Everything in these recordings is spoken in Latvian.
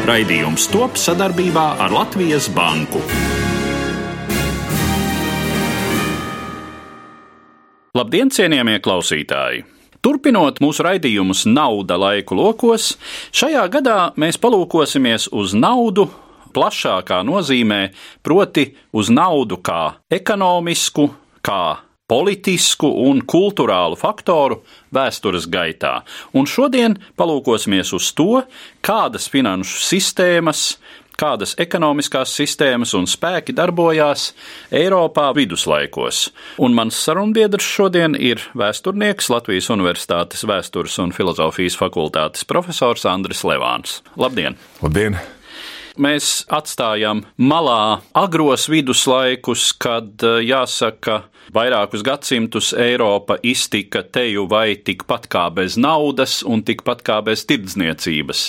Raidījums top sadarbībā ar Latvijas Banku. Labdien, cienījamie klausītāji! Turpinot mūsu raidījumus Nauda laiku lokos, šajā gadā mēs palūkosimies uz naudu plašākā nozīmē, proti uz naudu kā ekonomisku, kā politisku un kultūrālu faktoru vēstures gaitā. Un šodien palūkosimies uz to, kādas finanšu sistēmas, kādas ekonomiskās sistēmas un spēki darbojās Eiropā viduslaikos. Un mans sarunbiedrs šodien ir vēsturnieks Latvijas Universitātes vēstures un filozofijas fakultātes profesors Andris Levāns. Labdien! Labdien! Mēs atstājam malā agros viduslaikus, kad jāsaka, vairākus gadsimtus Eiropa iztika teju vai tikpat kā bez naudas un tikpat kā bez tirdzniecības,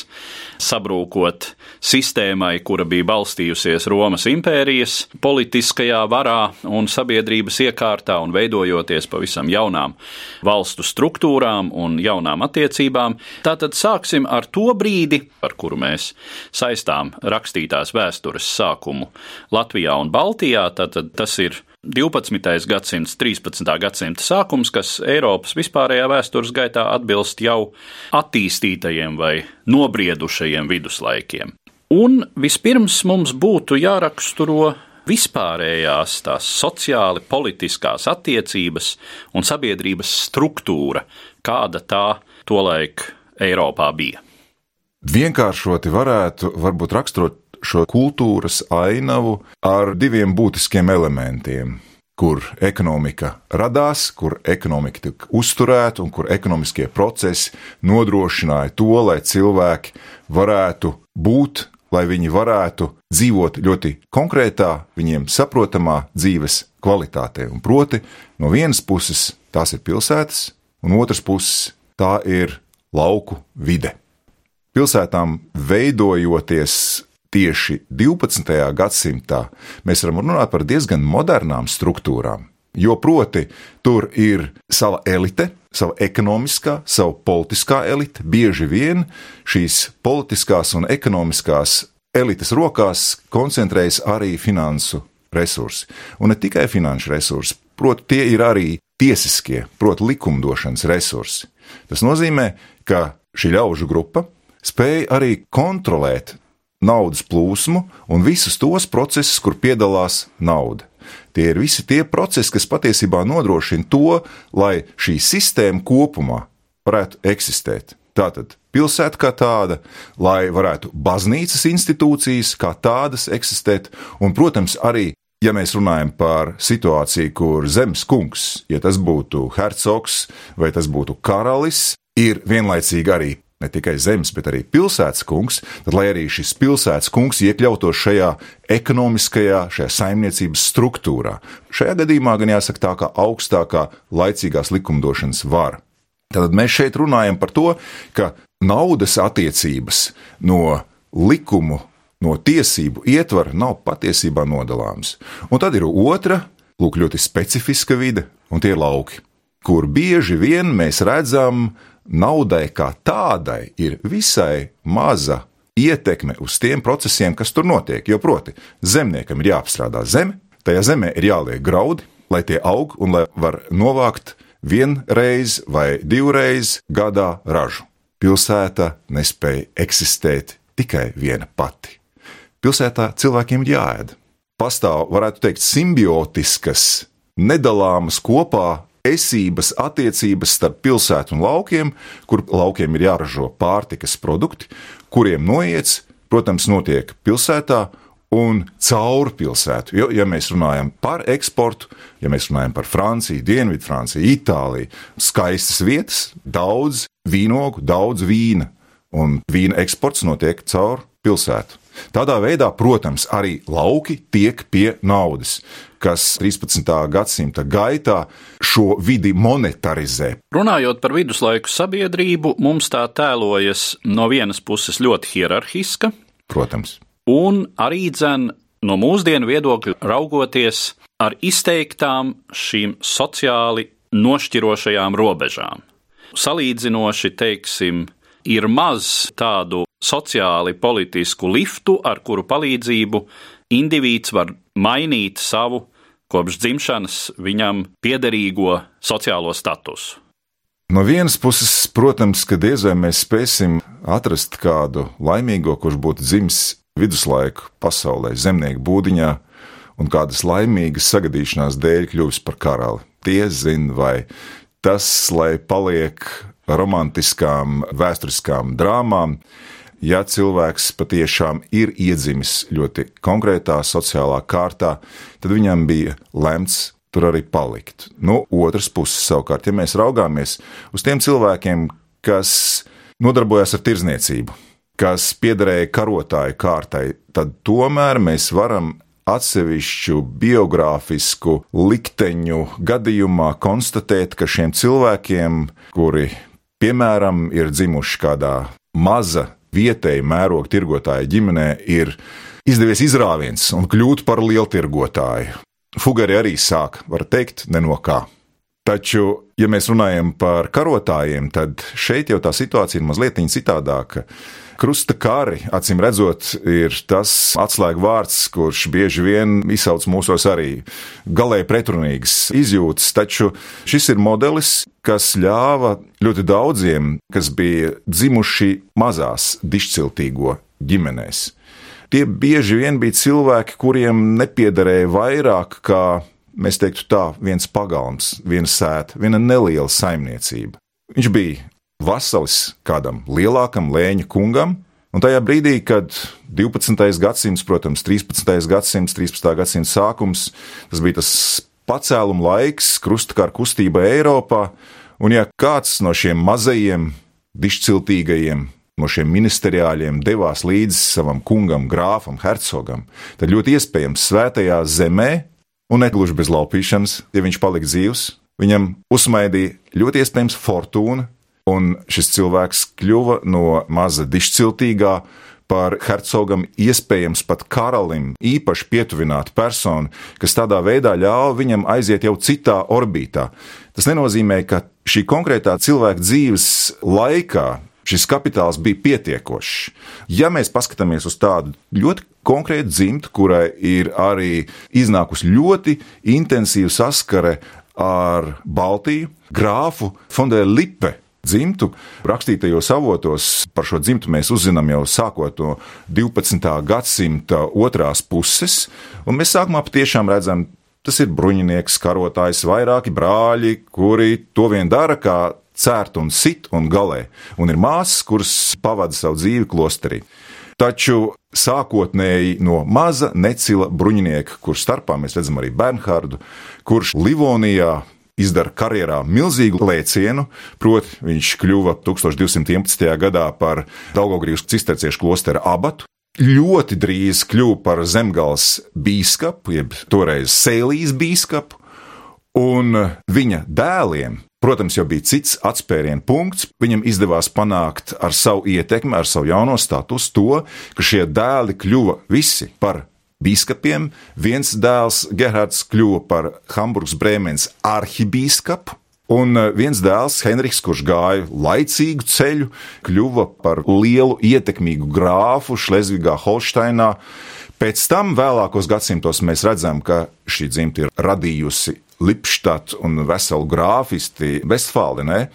sabrūkot sistēmai, kura bija balstījusies Romas impērijas politiskajā varā un sabiedrības iekārtā un veidojoties pavisam jaunām valstu struktūrām un jaunām attiecībām. Tātad sāksim ar to brīdi, ar kuru mēs saistām rakstītās vēstures sākumu Latvijā un Baltijā. Tātad tas ir 12. gadsimts, 13. gadsimta sākums, kas Eiropas vispārējā vēstures gaitā atbilst jau attīstītajiem vai nobriedušajiem viduslaikiem. Un vispirms mums būtu jāraksturo vispārējās tās sociāli politiskās attiecības un sabiedrības struktūra, kāda tā tolaik Eiropā bija. Vienkāršoti varētu varbūt raksturot šo kultūras ainavu ar diviem būtiskiem elementiem kur ekonomika radās, kur ekonomika tika uzturēta un kur ekonomiskie procesi nodrošināja to, lai cilvēki varētu būt, lai viņi varētu dzīvot ļoti konkrētā, viņiem saprotamā dzīves kvalitātē. Un proti, no vienas puses tās ir pilsētas, un otras puses tā ir lauku vide. Pilsētām veidojoties tieši 12. gadsimtā mēs varam runāt par diezgan modernām struktūrām. Jo proti, tur ir sava elite, sava ekonomiskā, sava politiskā elite. Bieži vien šīs politiskās un ekonomiskās elites rokās koncentrējas arī finansu resursi. Un ne tikai finanšu resursi, proti, tie ir arī tiesiskie, proti, likumdošanas resursi. Tas nozīmē, ka šī ļaužu grupa spēja arī kontrolēt naudas plūsmu un visus tos procesus, kur piedalās nauda. Tie ir visi tie procesi, kas patiesībā nodrošina to, lai šī sistēma kopumā varētu eksistēt. Tātad pilsēta kā tāda, lai varētu baznīcas institūcijas kā tādas eksistēt, un, protams, arī, ja mēs runājam par situāciju, kur zemes kungs, ja tas būtu hercogs vai tas būtu karalis, ir vienlaicīgi arī ne tikai zemes, bet arī pilsētas kungs, tad lai arī šis pilsētas kungs iekļautos šajā ekonomiskajā, šajā saimniecības struktūrā. Šajā gadījumā gan jāsaka tā kā augstākā laicīgās likumdošanas vara. Tad mēs šeit runājam par to, ka naudas attiecības no likumu, no tiesību ietvara nav patiesībā nodalāmas. Un tad ir otra, lūk, ļoti specifiska vide, un tie ir lauki, kur bieži vien mēs redzam, naudai kā tādai ir visai maza ietekme uz tiem procesiem, kas tur notiek. Jo proti, zemniekam ir jāapstrādā zeme, tajā zemē ir jāliek graudi, lai tie aug un lai var novākt vienreiz vai divreiz gadā ražu. Pilsēta nespēja eksistēt tikai viena pati. Pilsētā cilvēkiem ir jāēd. Pastāv, varētu teikt, simbiotiskas, nedalāmas kopā esības attiecības starp pilsētu un laukiem, kur laukiem ir jāražo pārtikas produkti, kuriem noiets, protams, notiek pilsētā un caur pilsētu. Jo, ja mēs runājam par eksportu, ja mēs runājam par Franciju, Dienvidfranciju, Itāliju, skaistas vietas, daudz vīnogu, daudz vīna, un vīna eksports notiek caur pilsētu. Tādā veidā, protams, arī lauki tiek pie naudas, kas 13. gadsimta gaitā šo vidi monetarizē. Runājot par viduslaiku sabiedrību, mums tā tēlojas no vienas puses ļoti hierarhiska, Protams, un arī dzen no mūsdienu viedokļa raugoties ar izteiktām šīm sociāli nošķirošajām robežām. Salīdzinoši, teiksim, ir maz tādu sociāli politisku liftu, ar kuru palīdzību indivīds var mainīt savu kopš dzimšanas viņam piederīgo sociālo statusu. No vienas puses, protams, ka diez vai mēs spēsim atrast kādu laimīgo, kurš būtu dzimis viduslaiku pasaulē, zemnieku būdiņā, un kādas laimīgas sagadīšanās dēļ kļuvis par karali. Tie zina, vai tas, lai paliek romantiskām, vēsturiskām drāmām, ja cilvēks patiešām ir iedzimis ļoti konkrētā sociālā kārtā, tad viņam bija lemts tur arī palikt. No otras puses, savukārt, ja mēs raugāmies uz tiem cilvēkiem, kas nodarbojas ar tirzniecību, kas piederēja karotāju kārtai, tad tomēr mēs varam atsevišķu biogrāfisku likteņu gadījumā konstatēt, ka šiem cilvēkiem, kuri, piemēram, ir dzimuši kādā maza vietēja mēroga tirgotāja ģimenē, ir izdevies izrāviens un kļūt par lieltirgotāju. Fugari arī sāk, var teikt, ne no kā. Taču, ja mēs runājam par karotājiem, tad šeit jau tā situācija ir mazliet citādāka. Krusta kari, acīm redzot, ir tas atslēgu vārds, kurš bieži vien izsauc mūsos arī galēji pretrunīgas izjūtas, taču šis ir modelis, kas ļāva ļoti daudziem, kas bija dzimuši mazās dišciltīgo ģimenēs tie bieži vien bija cilvēki, kuriem nepiederēja vairāk kā, mēs teiktu tā, viens pagalms, viena sēta, viena neliela saimniecība. Viņš bija vasalis kādam lielākam lēņa kungam, un tajā brīdī, kad 12. gadsimts, protams, 13. gadsimts, 13. gadsimta sākums, tas bija tas pacēluma laiks krustakara kustība Eiropā, un ja kāds no šiem mazajiem, dišciltīgajiem no šiem ministeriāļiem devās līdzi savam kungam, grāfam, hercogam, tad ļoti iespējams svētajā zemē, un negluži bez laupīšanas, ja viņš palika dzīvs, viņam uzsmaidīja ļoti iespējams fortūna, un šis cilvēks kļuva no maza dišciltīgā par hercogam, iespējams pat karalim, īpaši pietuvināta persona, kas tādā veidā ļāva viņam aiziet jau citā orbītā. Tas nenozīmē, ka šī konkrētā cilvēka dzīves laikā šis kapitāls bija pietiekošs. Ja mēs paskatāmies uz tādu ļoti konkrētu dzimtu, kurai ir arī iznākusi ļoti intensīva saskare ar Baltiju, grāfu Fondē Lipe. Dzimtu rakstītajos avotos par šo dzimtu mēs uzzinām jau sākot no 12. gadsimta otrās puses, un mēs sākumā patiešām redzam, tas ir bruņinieks, karotājs, vairāki brāļi, kuri to vien dara, kā cērt un sit un galē, un ir māsas, kuras pavada savu dzīvi klosterī. Taču sākotnēji no maza necila bruņinieka, kurš starpā mēs redzam arī Bernhārdu, kurš Livonijā izdara karjerā milzīgu lēcienu, proti, viņš kļuva 1211. gadā par Daugogrības cisterciešu klostera abatu. Ļoti drīz kļuva par zemgāles biskupu, jeb toreiz Sēlijas biskupu, un viņa dēliem Protams, jau bija cits atspērienu punkts. Viņam izdevās panākt ar savu ietekmi, ar savu jauno statusu to, ka šie dēli kļuva visi par biskupiem. Viens dēls, Gerhards, kļuva par Hamburgas brēmenes arhibīskapu. Un eh, viens dēls, Henriks, kurš gāja laicīgu ceļu, kļuva par lielu ietekmīgu grāfu Šlezvigā, Holšteinā. Pēc tam, vēlākos gadsimtos, mēs redzam, ka šī dzimta ir radījusi Lipštat un veselu grāfisti Vestfālinē,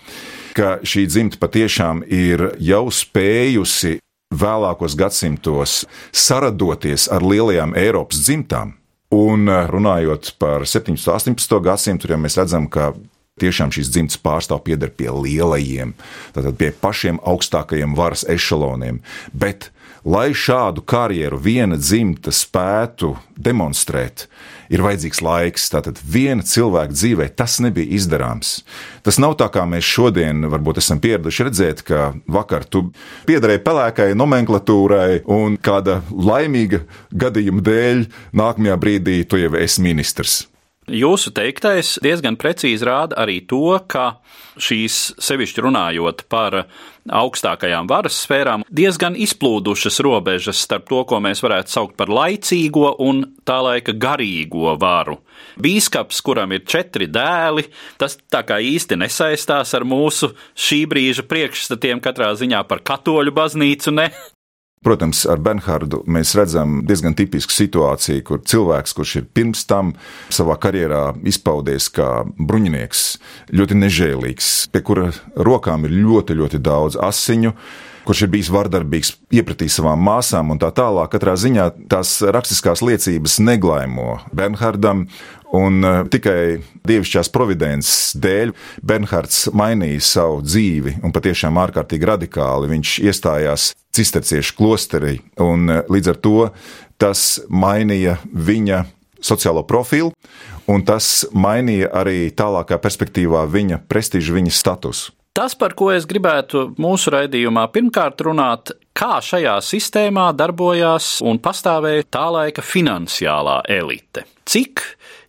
ka šī dzimta patiešām ir jau spējusi vēlākos gadsimtos saradoties ar lielajām Eiropas dzimtām. Un runājot par 17. un 18. gadsimtu, ja mēs redzam, ka Tiešām šīs dzimtas pārstāv pieder pie lielajiem, tātad pie pašiem augstākajiem varas ešaloniem. Bet, lai šādu karjeru viena dzimta spētu demonstrēt, ir vajadzīgs laiks. Tātad viena cilvēka dzīvē tas nebija izdarāms. Tas nav tā, kā mēs šodien varbūt esam pieraduši redzēt, ka vakar tu piederēji pelēkai nomenklatūrai un kāda laimīga gadījuma dēļ nākamajā brīdī tu jau esi ministrs. Jūsu teiktais diezgan precīzi rāda arī to, ka šīs, sevišķi runājot par augstākajām varas sfērām, diezgan izplūdušas robežas starp to, ko mēs varētu saukt par laicīgo un tā laika garīgo varu. Bīskaps, kuram ir četri dēli, tas tā kā īsti nesaistās ar mūsu šī brīža priekšstatiem katrā ziņā par katoļu baznīcu, ne? Protams, ar Bernhārdu mēs redzam diezgan tipisku situāciju, kur cilvēks, kurš ir pirms tam savā karjerā izpaudies kā bruņinieks, ļoti nežēlīgs, pie kura rokām ir ļoti, ļoti daudz asiņu, kurš ir bijis vardarbīgs, iepratījis savām māsām un tā tālāk. Katrā ziņā tās rakstiskās liecības neglaimo Bernhardam, Un uh, tikai dievišķās providences dēļ Bernhards mainīja savu dzīvi un patiešām ārkārtīgi radikāli. Viņš iestājās cisterciešu klosterī, un uh, līdz ar to tas mainīja viņa sociālo profilu, un tas mainīja arī tālākā perspektīvā viņa prestižu, viņa statusu. Tas, par ko es gribētu mūsu raidījumā pirmkārt runāt, kā šajā sistēmā darbojās un pastāvēja tā laika finansiālā elite. Cik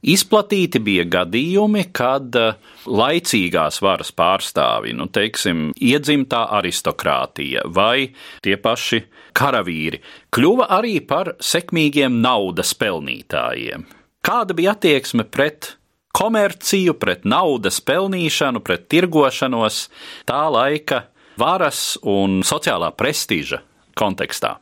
izplatīti bija gadījumi, kad eh, laicīgās varas pārstāvi, nu, teiksim, iedzimtā aristokrātija vai tie paši karavīri, kļuva arī par sekmīgiem naudas pelnītājiem. Kāda bija attieksme pret komerciju, pret naudas pelnīšanu, pret tirgošanos tā laika varas un sociālā prestiža kontekstā.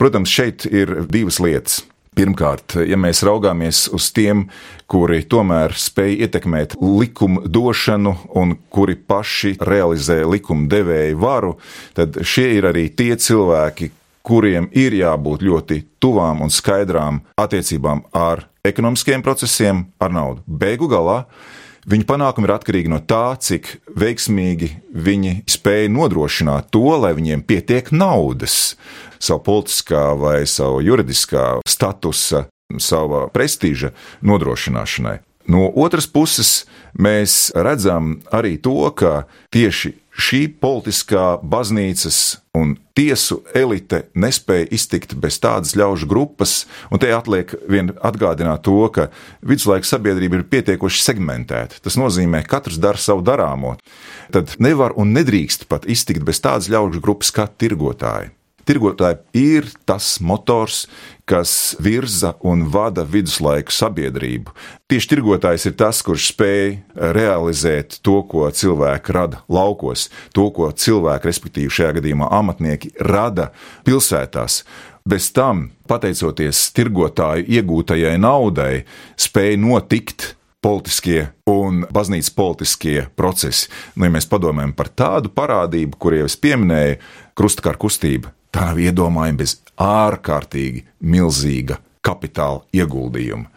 Protams, šeit ir divas lietas. Pirmkārt, ja mēs raugāmies uz tiem, kuri tomēr spēj ietekmēt likumu došanu un kuri paši realizē likuma devēju varu, tad šie ir arī tie cilvēki, kuriem ir jābūt ļoti tuvām un skaidrām attiecībām ar ekonomiskiem procesiem, ar naudu. Beigu galā Viņa panākumi ir atkarīgi no tā, cik veiksmīgi viņi spēja nodrošināt to, lai viņiem pietiek naudas savu politiskā vai savu juridiskā statusa, sava prestiža nodrošināšanai. No otras puses, mēs redzam arī to, ka tieši šī politiskā baznīcas un tiesu elite nespēja iztikt bez tādas ļaužu grupas, un te atliek vien atgādināt to, ka viduslaika sabiedrība ir pietiekoši segmentēta. Tas nozīmē, ka katrs dara savu darāmo. Tad nevar un nedrīkst pat iztikt bez tādas ļaužu grupas kā tirgotāji. Tirgotāji ir tas motors, kas virza un vada viduslaiku sabiedrību. Tieši tirgotājs ir tas, kurš spēj realizēt to, ko cilvēki rada laukos, to, ko cilvēki, respektīvi šajā gadījumā amatnieki, rada pilsētās. Bez tam, pateicoties tirgotāju iegūtajai naudai, spēj notikt politiskie un baznīcas politiskie procesi. Nu, ja mēs padomājam par tādu parādību, kur jau es pieminēju, krustakara kustība, Tā nav iedomājama bez ārkārtīgi milzīga kapitāla ieguldījuma.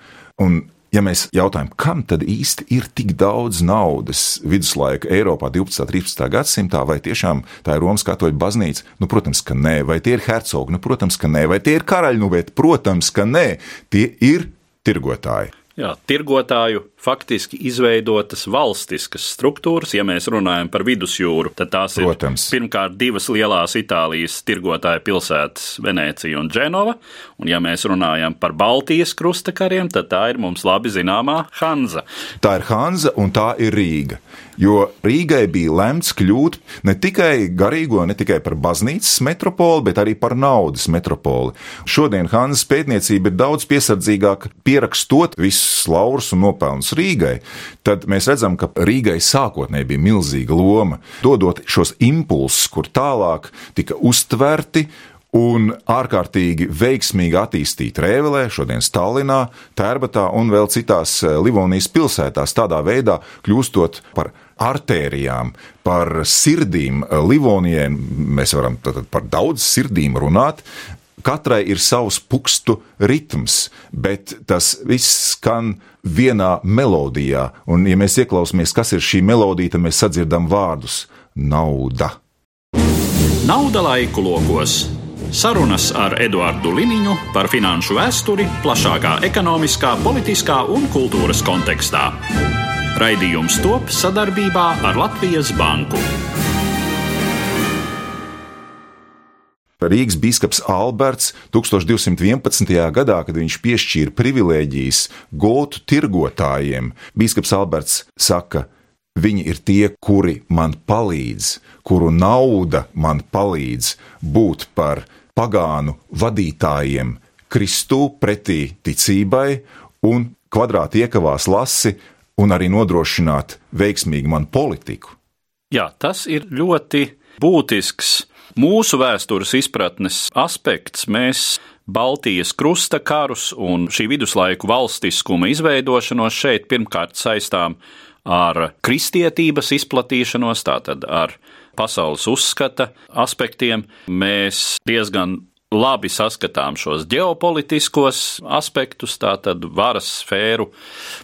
Un, ja mēs jautājam, kam tad īsti ir tik daudz naudas viduslaika Eiropā 12. un 13. gadsimtā, vai tiešām tā ir Romas katoļu baznīca? Nu, protams, ka nē, vai tie ir hercogi? Nu, protams, ka nē, vai tie ir karaļi? Nu, bet, protams, ka nē, tie ir tirgotāji. Jā, tirgotāju faktiski izveidotas valstiskas struktūras. Ja mēs runājam par vidusjūru, tad tās Protams. ir pirmkārt divas lielās Itālijas tirgotāju pilsētas, Venecija un Dženova. Un, ja mēs runājam par Baltijas krustakariem, tad tā ir mums labi zināmā Hanza. Tā ir Hanza un tā ir Rīga. Jo Rīgai bija lemts kļūt ne tikai garīgo, ne tikai par baznīcas metropoli, bet arī par naudas metropoli. Šodien Hanzas pētniecība ir daudz piesardzīgāka pierakstot visus laurus un nopelnus Rīgai, tad mēs redzam, ka Rīgai sākotnēji bija milzīga loma, dodot šos impulsus, kur tālāk tika uztverti un ārkārtīgi veiksmīgi attīstīt Rēvelē, šodien Stalinā, Tērbatā un vēl citās eh, Livonijas pilsētās, tādā veidā kļūstot par artērijām, par sirdīm Livonijai. Mēs varam par daudz sirdīm runāt, katrai ir savs pukstu ritms, bet tas viss skan vienā melodijā. Un, ja mēs ieklausāmies, kas ir šī melodija, tad mēs sadzirdam vārdus - nauda. Nauda laiku logos. Sarunas ar Eduardu Liniņu par finanšu vēsturi plašākā ekonomiskā, politiskā un kultūras kontekstā. Raidījums top sadarbībā ar Latvijas Banku. Rīgas biskups Alberts 1211. gadā, kad viņš piešķīra privilēģijas gotu tirgotājiem, biskups Alberts saka, viņi ir tie, kuri man palīdz, kuru nauda man palīdz būt par pagānu vadītājiem Kristū pretī ticībai un kvadrāti iekavās lasi un arī nodrošināt veiksmīgu man politiku. Jā, tas ir ļoti būtisks mūsu vēstures izpratnes aspekts. Mēs Baltijas krusta karus un šī viduslaiku valstiskuma izveidošanos šeit pirmkārt saistām ar kristietības izplatīšanos, tātad ar pasaules uzskata aspektiem. Mēs diezgan labi saskatām šos ģeopolitiskos aspektus, tātad varas sfēru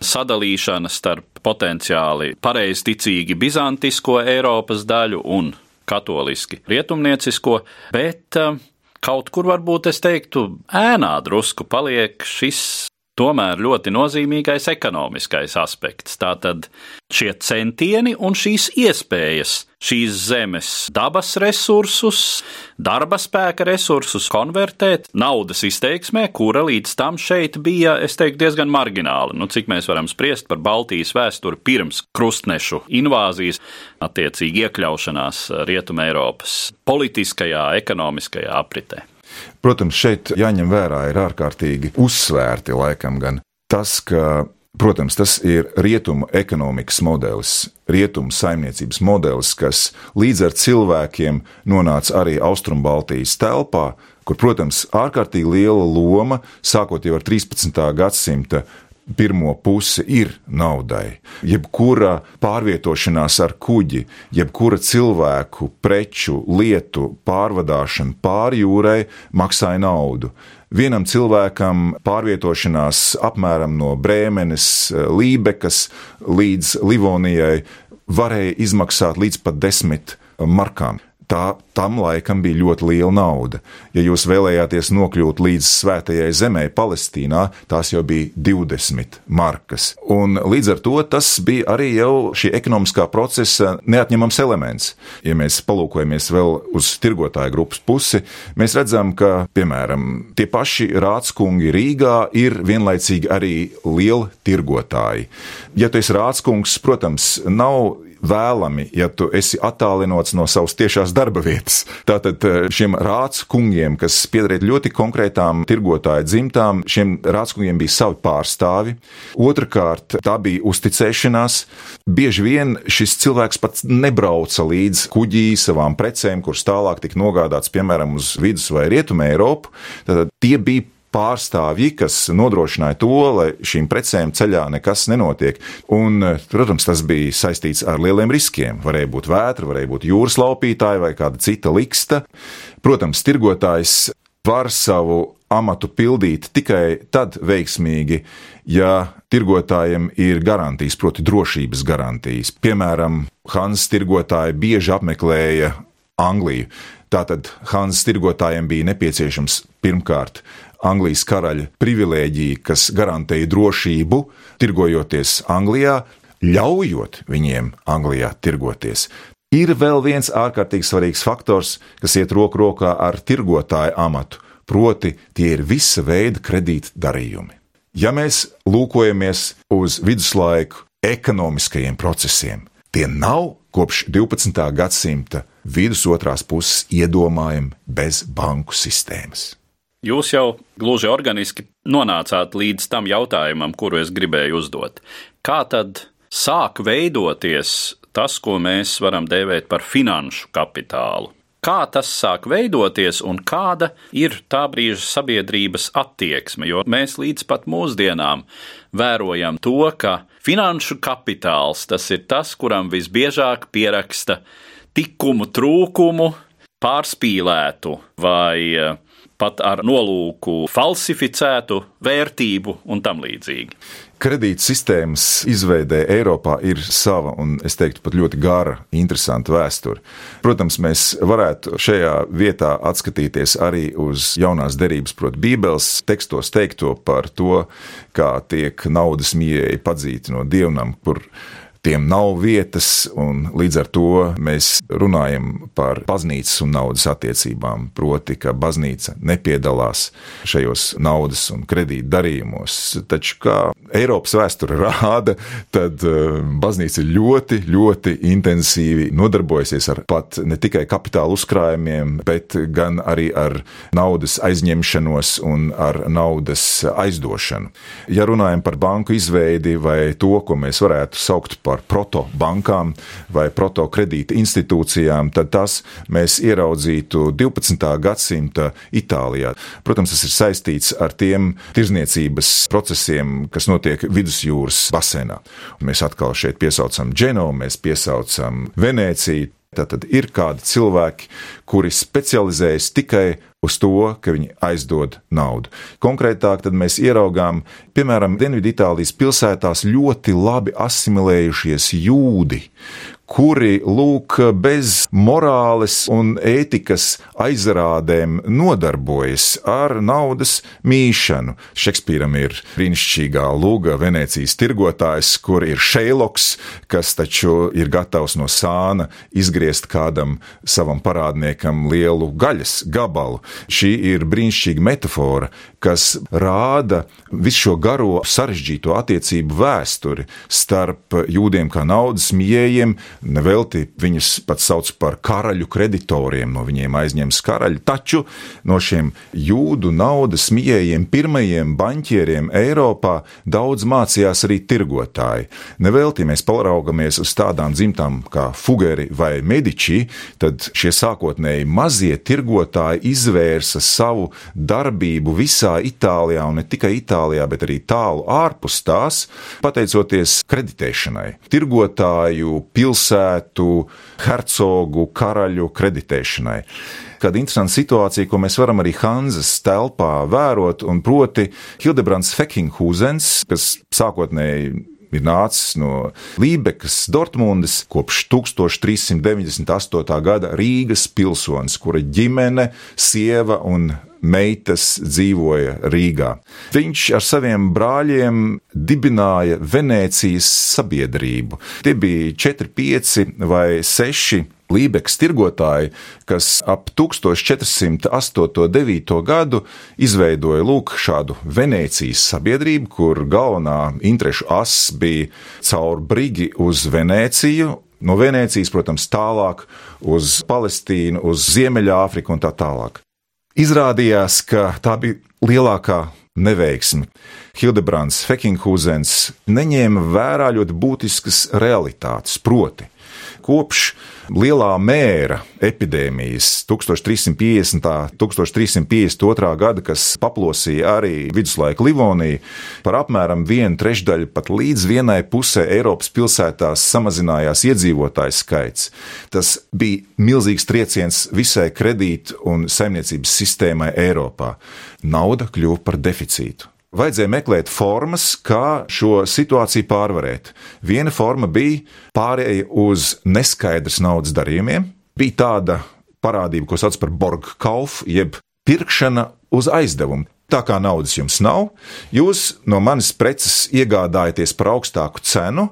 sadalīšana starp potenciāli pareizticīgi bizantisko Eiropas daļu un katoliski rietumniecisko, bet eh, kaut kur varbūt es teiktu, ēnā drusku paliek šis tomēr ļoti nozīmīgais ekonomiskais aspekts. Tātad šie centieni un šīs iespējas šīs zemes dabas resursus, darba spēka resursus konvertēt naudas izteiksmē, kura līdz tam šeit bija, es teiktu, diezgan margināla. Nu, cik mēs varam spriest par Baltijas vēsturi pirms krustnešu invāzijas, attiecīgi iekļaušanās Rietumē Eiropas politiskajā, ekonomiskajā apritē. Protams, šeit jāņem vērā ir ārkārtīgi uzsvērti laikam gan tas, ka Protams, tas ir rietumu ekonomikas modelis, rietumu saimniecības modelis, kas līdz ar cilvēkiem nonāca arī Austrumbaltijas telpā, kur, protams, ārkārtīgi liela loma, sākot jau ar 13. gadsimta pirmo pusi ir naudai. Jebkura pārvietošanās ar kuģi, jebkura cilvēku, preču, lietu pārvadāšana pāri jūrai maksāja naudu. Vienam cilvēkam pārvietošanās apmēram no Brēmenes, Lībekas līdz Livonijai varēja izmaksāt līdz pat desmit markām tā tam laikam bija ļoti liela nauda. Ja jūs vēlējāties nokļūt līdz svētajai zemē, Palestīnā, tās jau bija 20 markas. Un līdz ar to tas bija arī jau šī ekonomiskā procesa neatņemams elements. Ja mēs palūkojamies vēl uz tirgotāju grupas pusi, mēs redzam, ka, piemēram, tie paši rādskungi Rīgā ir vienlaicīgi arī lieli tirgotāji. Ja tu esi rādskungs, protams, nav vēlami, ja tu esi attālinots no savas tiešās darba vietas. Tātad eh, šiem rāckungiem, kas piederēja ļoti konkrētām tirgotāju dzimtām, šiem rāckungiem bija savi pārstāvi. Otrakārt, tā bija uzticēšanās. Bieži vien šis cilvēks pats nebrauca līdz kuģī savām precēm, kuras tālāk tika nogādāts, piemēram, uz vidus vai rietumu Eiropu. Tātad tie bija pārstāvji, kas nodrošināja to, lai šīm precēm ceļā nekas nenotiek. Un, protams, tas bija saistīts ar lieliem riskiem. Varēja būt vētra, varēja būt jūras laupītāji vai kāda cita liksta. Protams, tirgotājs var savu amatu pildīt tikai tad veiksmīgi, ja tirgotājiem ir garantijas, proti, drošības garantijas. Piemēram, Hans tirgotāji bieži apmeklēja Angliju. Tātad Hanzas tirgotājiem bija nepieciešams pirmkārt Anglijas karaļa privilēģija, kas garantēja drošību, tirgojoties Anglijā, ļaujot viņiem Anglijā tirgoties. Ir vēl viens ārkārtīgi svarīgs faktors, kas iet roku rokā ar tirgotāju amatu, proti, tie ir visa veida kredītdarījumi. Ja mēs lūkojamies uz viduslaiku ekonomiskajiem procesiem, tie nav kopš 12. gadsimta vidus otrās puses iedomājami bez banku sistēmas. Jūs jau gluži organiski nonācāt līdz tam jautājumam, kuru es gribēju uzdot. Kā tad sāk veidoties tas, ko mēs varam dēvēt par finanšu kapitālu? Kā tas sāk veidoties un kāda ir tā brīža sabiedrības attieksme? Jo mēs līdz pat mūsdienām vērojam to, ka finanšu kapitāls tas ir tas, kuram visbiežāk pieraksta tikumu trūkumu, pārspīlētu vai eh, pat ar nolūku falsificētu vērtību un tam līdzīgi. Kredīt sistēmas izveidē Eiropā ir sava un, es teiktu, pat ļoti gara, interesanta vēsture. Protams, mēs varētu šajā vietā atskatīties arī uz jaunās derības, proti, Bībeles tekstos teikto par to, kā tiek naudas mieeji padzīti no dievnam, kur tiem nav vietas, un līdz ar to mēs runājam par baznīcas un naudas attiecībām. Proti, ka baznīca nepiedalās šajos naudas un kredīta darījumos. Taču, kā Eiropas vēsture rāda, tad eh, baznīca ļoti, ļoti intensīvi nodarbojusies ar pat ne tikai kapitāla uzkrājumiem, bet gan arī ar naudas aizņemšanos un ar naudas aizdošanu. Ja runājam par banku izveidi vai to, ko mēs varētu saukt par protobankām vai protokredīta institūcijām, tad tas mēs ieraudzītu 12. gadsimta Itālijā. Protams, tas ir saistīts ar tiem tirzniecības procesiem, kas notiek vidusjūras basēnā. Un mēs atkal šeit piesaucam Dženovu, mēs piesaucam Venēciju. Tātad ir kādi cilvēki, kuri specializējas tikai uz to, ka viņi aizdod naudu. Konkrētāk, tad mēs ieraugām, piemēram, Dienviditālijas pilsētās ļoti labi asimilējušies jūdi, kuri lūk, bez morāles un ētikas aizrādēm nodarbojas ar naudas mīšanu. Šekspīram ir brīnišķīgā lūga Venecijas tirgotājs, kur ir šeiloks, kas taču ir gatavs no sāna izgriezt kādam savam parādniekam lielu gaļas gabalu. Šī ir brīnišķīga metāfora, kas rāda visu šo garo sarežģīto attiecību vēsturi starp jūdiem kā naudas mījējiem, Nevelti viņus pat sauc par karaļu kreditoriem, no viņiem aizņems karaļi, taču no šiem jūdu naudas mijējiem, pirmajiem baņķieriem Eiropā daudz mācījās arī tirgotāji. Nevelti mēs paraugamies uz tādām dzimtām kā Fugeri vai Medici, tad šie sākotnēji mazie tirgotāji izvērsa savu darbību visā Itālijā un ne tikai Itālijā, bet arī tālu ārpus tās, pateicoties kreditēšanai. Tirgotāju pilsētu pilsētu, hercogu, karaļu kreditēšanai. Kāda interesanta situācija, ko mēs varam arī Hanzas telpā vērot, un proti Hildebrands Fekinghūzens, kas sākotnēji ir nācis no Lībekas, Dortmundas, kopš 1398. gada Rīgas pilsonis, kura ģimene, sieva un meitas dzīvoja Rīgā. Viņš ar saviem brāļiem dibināja Venēcijas sabiedrību. Tie bija 4, 5 vai 6 Lībeks tirgotāji, kas ap 1408.9. gadu izveidoja lūk šādu Venēcijas sabiedrību, kur galvenā interešu as bija caur brigi uz Venēciju. No Venēcijas, protams, tālāk uz Palestīnu, uz Ziemeļāfriku un tā tālāk. Izrādījās, ka tā bija lielākā neveiksme. Hildebrands Fekinghūzens neņēma vērā ļoti būtiskas realitātes, proti, kopš lielā mēra epidēmijas 1350. un 1352. gada, kas paplosīja arī viduslaiku Livoniju, par apmēram vienu trešdaļu pat līdz vienai pusē Eiropas pilsētās samazinājās iedzīvotāju skaits. Tas bija milzīgs trieciens visai kredītu un saimniecības sistēmai Eiropā. Nauda kļuva par deficītu vajadzēja meklēt formas, kā šo situāciju pārvarēt. Viena forma bija pārēja uz neskaidrs naudas darījumiem. Bija tāda parādība, ko sauc par borgkauf, jeb pirkšana uz aizdevumu. Tā kā naudas jums nav, jūs no manis preces iegādājaties par augstāku cenu.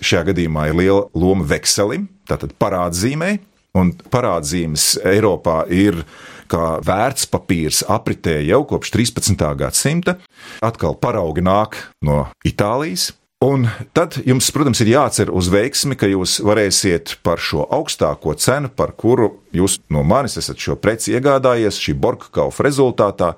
Šajā gadījumā ir liela loma vekselim, tātad parādzīmei, un parādzīmes Eiropā ir kā vērtspapīrs apritē jau kopš 13. gadsimta. Atkal paraugi nāk no Itālijas. Un tad jums, protams, ir jācer uz veiksmi, ka jūs varēsiet par šo augstāko cenu, par kuru jūs no manis esat šo preci iegādājies, šī borka kaufa rezultātā,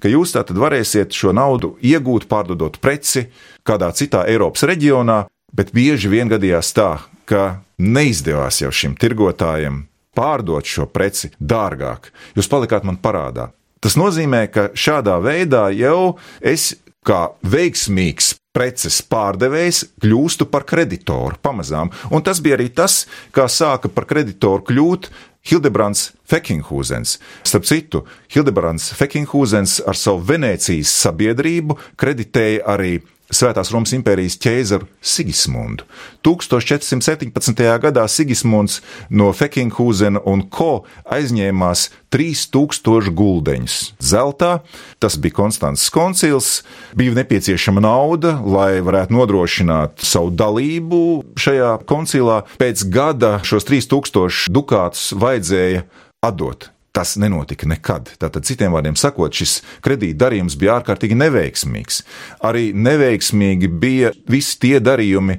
ka jūs tātad varēsiet šo naudu iegūt, pārdodot preci kādā citā Eiropas reģionā, bet bieži vien gadījās tā, ka neizdevās jau šim tirgotājam pārdot šo preci dārgāk. Jūs palikāt man parādā. Tas nozīmē, ka šādā veidā jau es kā veiksmīgs preces pārdevējs kļūstu par kreditoru pamazām. Un tas bija arī tas, kā sāka par kreditoru kļūt Hildebrands Fekinghūzens. Starp citu, Hildebrands Fekinghūzens ar savu Venecijas sabiedrību kreditēja arī Svētās Romas impērijas ķēzaru Sigismundu. 1417. gadā Sigismunds no Fekinghūzena un ko aizņēmās 3000 guldeņus zeltā. Tas bija Konstants koncils, bija nepieciešama nauda, lai varētu nodrošināt savu dalību šajā koncilā. Pēc gada šos 3000 dukātus vajadzēja atdot Tas nenotika nekad. Tātad, citiem vārdiem sakot, šis kredīta darījums bija ārkārtīgi neveiksmīgs. Arī neveiksmīgi bija visi tie darījumi,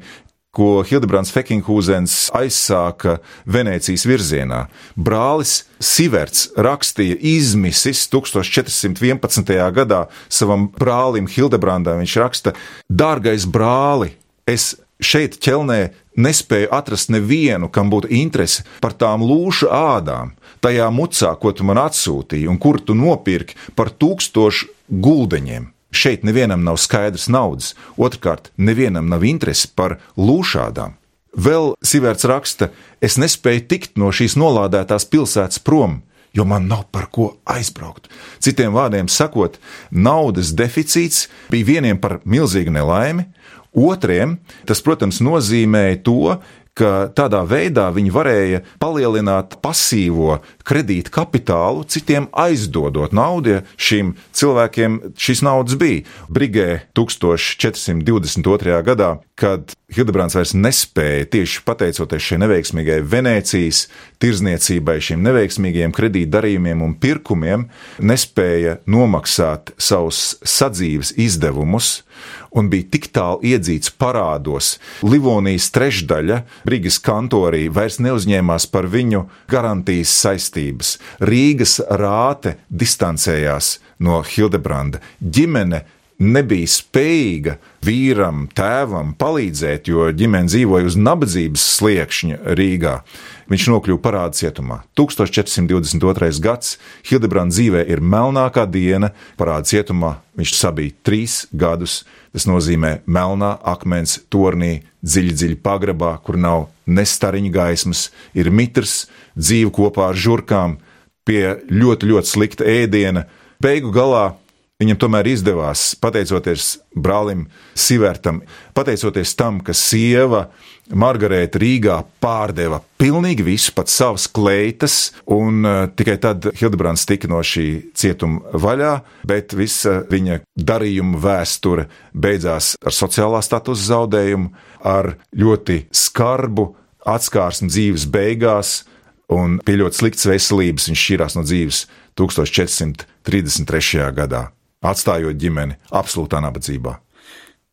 ko Hildebrands Fekinghūzens aizsāka Venecijas virzienā. Brālis Siverts rakstīja izmisis 1411. gadā savam brālim Hildebrandam. Viņš raksta: Dārgais brāli, es šeit ķelnē nespēju atrast nevienu, kam būtu interese par tām lūšu ādām, tajā mucā, ko tu man atsūtīji un kur tu nopirki par tūkstošu guldeņiem. Šeit nevienam nav skaidrs naudas, otrkārt, nevienam nav interese par lūšādām. Vēl Sīvērts raksta, es nespēju tikt no šīs nolādētās pilsētas prom, jo man nav par ko aizbraukt. Citiem vārdiem sakot, naudas deficīts bija vieniem par milzīgu nelaimi, Otriem tas, protams, nozīmēja to, ka tādā veidā viņi varēja palielināt pasīvo kredīta kapitālu, citiem aizdodot naudu. Ja šiem cilvēkiem šīs naudas bija. Brigē 1422. gadā, kad Hildebrands vairs nespēja tieši pateicoties šai neveiksmīgai Venecijas tirzniecībai, šiem neveiksmīgajiem kredītdarījumiem un pirkumiem, nespēja nomaksāt savus sadzīves izdevumus un bija tik tālu iedzīts parādos. Livonijas trešdaļa Rīgas kantorī vairs neuzņēmās par viņu garantijas saistības. Rīgas rāte distancējās no Hildebranda. Ģimene nebija spējīga vīram, tēvam palīdzēt, jo ģimene dzīvoja uz nabadzības sliekšņa Rīgā. Viņš nokļuva parāda cietumā. 1422. gads Hildebrands dzīvē ir melnākā diena, parāda cietumā viņš sabija trīs gadus. Tas nozīmē melnā akmens tornī, dziļi, dziļi pagrabā, kur nav ne stariņa gaismas, ir mitrs, dzīve kopā ar žurkām, pie ļoti, ļoti slikta ēdiena. Beigu galā Viņam tomēr izdevās, pateicoties brālim Sivertam, pateicoties tam, ka sieva Margarita Rīgā pārdeva pilnīgi visu, pat savas kleitas, un uh, tikai tad Hildebrands tika no šī cietuma vaļā, bet visa viņa darījuma vēsture beidzās ar sociālā statusa zaudējumu, ar ļoti skarbu atskārsmu dzīves beigās, un pie ļoti sliktas veselības viņš šķīrās no dzīves 1433. gadā atstājot ģimeni absolūtā nabadzībā.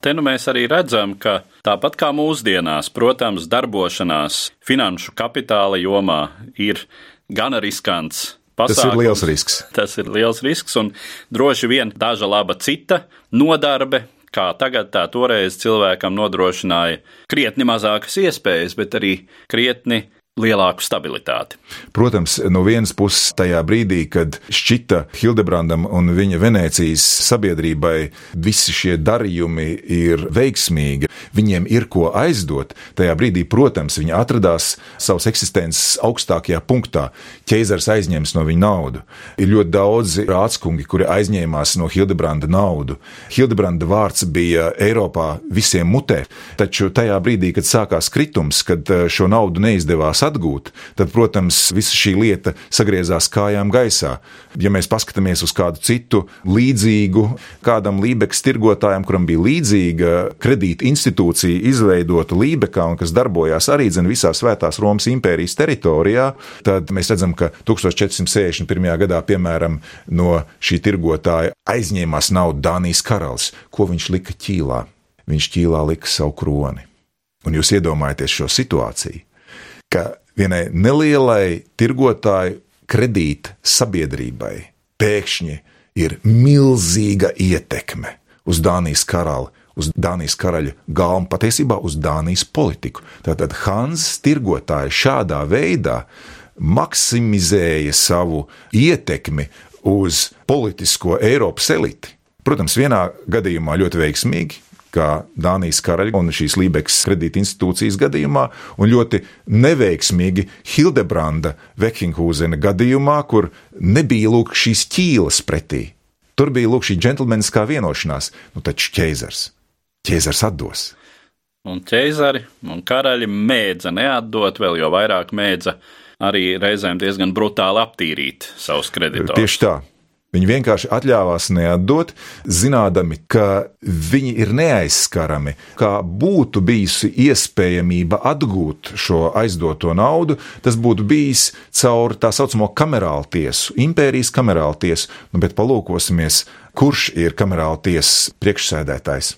Te nu mēs arī redzam, ka tāpat kā mūsdienās, protams, darbošanās finanšu kapitāla jomā ir gana riskants. Pasākums. Tas ir liels risks. Tas ir liels risks, un droši vien daža laba cita nodarbe, kā tagad, tā toreiz cilvēkam nodrošināja krietni mazākas iespējas, bet arī krietni lielāku stabilitāti. Protams, no vienas puses, tajā brīdī, kad šķita Hildebrandam un viņa Venecijas sabiedrībai visi šie darījumi ir veiksmīgi, viņiem ir ko aizdot, tajā brīdī, protams, viņi atradās savas eksistences augstākajā punktā. Ķēzars aizņems no viņa naudu. Ir ļoti daudzi rādskungi, kuri aizņēmās no Hildebranda naudu. Hildebranda vārds bija Eiropā visiem mutē, taču tajā brīdī, kad sākās kritums, kad eh, šo naudu neizdevās atgūt, tad, protams, visa šī lieta sagriezās kājām gaisā. Ja mēs paskatāmies uz kādu citu līdzīgu, kādam Lībijas tirgotājam, kuram bija līdzīga kredīta institūcija izveidota Lībekā un kas darbojās arī dzen visā Svētās Romas impērijas teritorijā, tad mēs redzam, ka 1461. gadā, piemēram, no šī tirgotāja aizņēmās naudu Dānijas karalis, ko viņš lika ķīlā. Viņš ķīlā lika savu kroni. Un jūs iedomājaties šo situāciju ka vienai nelielai tirgotāju kredīta sabiedrībai pēkšņi ir milzīga ietekme uz Dānijas karali, uz Dānijas karaļa galvu, patiesībā uz Dānijas politiku. Tātad Hanzas tirgotāji šādā veidā maksimizēja savu ietekmi uz politisko Eiropas eliti. Protams, vienā gadījumā ļoti veiksmīgi, kā Dānijas karaļa un šīs Lībekas kredīta institūcijas gadījumā, un ļoti neveiksmīgi Hildebranda Vekinghūzena gadījumā, kur nebija lūk šīs ķīlas pretī. Tur bija lūk šī džentlmeniskā vienošanās, nu taču ķēzars. Ķēzars atdos. Un ķēzari un karaļi mēdza neatdot, vēl jau vairāk mēdza arī reizēm diezgan brutāli aptīrīt savus kreditorus. Tieši tā. Viņi vienkārši atļāvās neatdot, zinādami, ka viņi ir neaizskarami, kā būtu bijusi iespējamība atgūt šo aizdoto naudu, tas būtu bijis caur tā saucamo kamerālu tiesu, impērijas kamerālu tiesu. Nu, bet palūkosimies, kurš ir kamerālu tiesas priekšsēdētājs?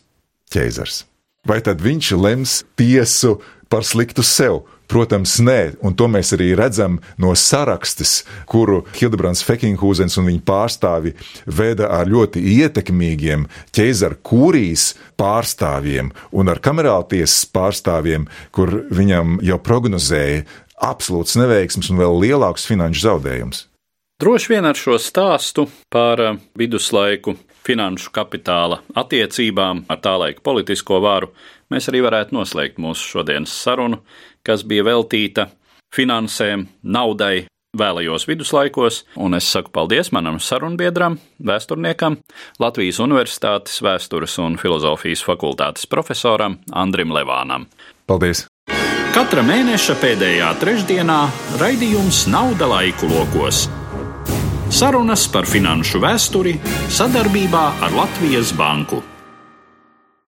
Ķēzars. Vai tad viņš lems tiesu par sliktu sev? Protams, nē, un to mēs arī redzam no sarakstes, kuru Hildebrands Fekinghūzens un viņa pārstāvi veda ar ļoti ietekmīgiem ķēzara kūrijas pārstāvjiem un ar kamerāltiesas pārstāvjiem, kur viņam jau prognozēja absolūts neveiksms un vēl lielāks finanšu zaudējums. Droši vien ar šo stāstu par eh, viduslaiku finanšu kapitāla attiecībām ar tā laika politisko varu mēs arī varētu noslēgt mūsu šodienas sarunu, kas bija veltīta finansēm, naudai vēlajos viduslaikos, un es saku paldies manam sarunbiedram, vēsturniekam, Latvijas Universitātes vēstures un filozofijas fakultātes profesoram Andrim Levānam. Paldies! Katra mēneša pēdējā trešdienā raidījums Nauda laiku lokos. Sarunas par finanšu vēsturi sadarbībā ar Latvijas Banku.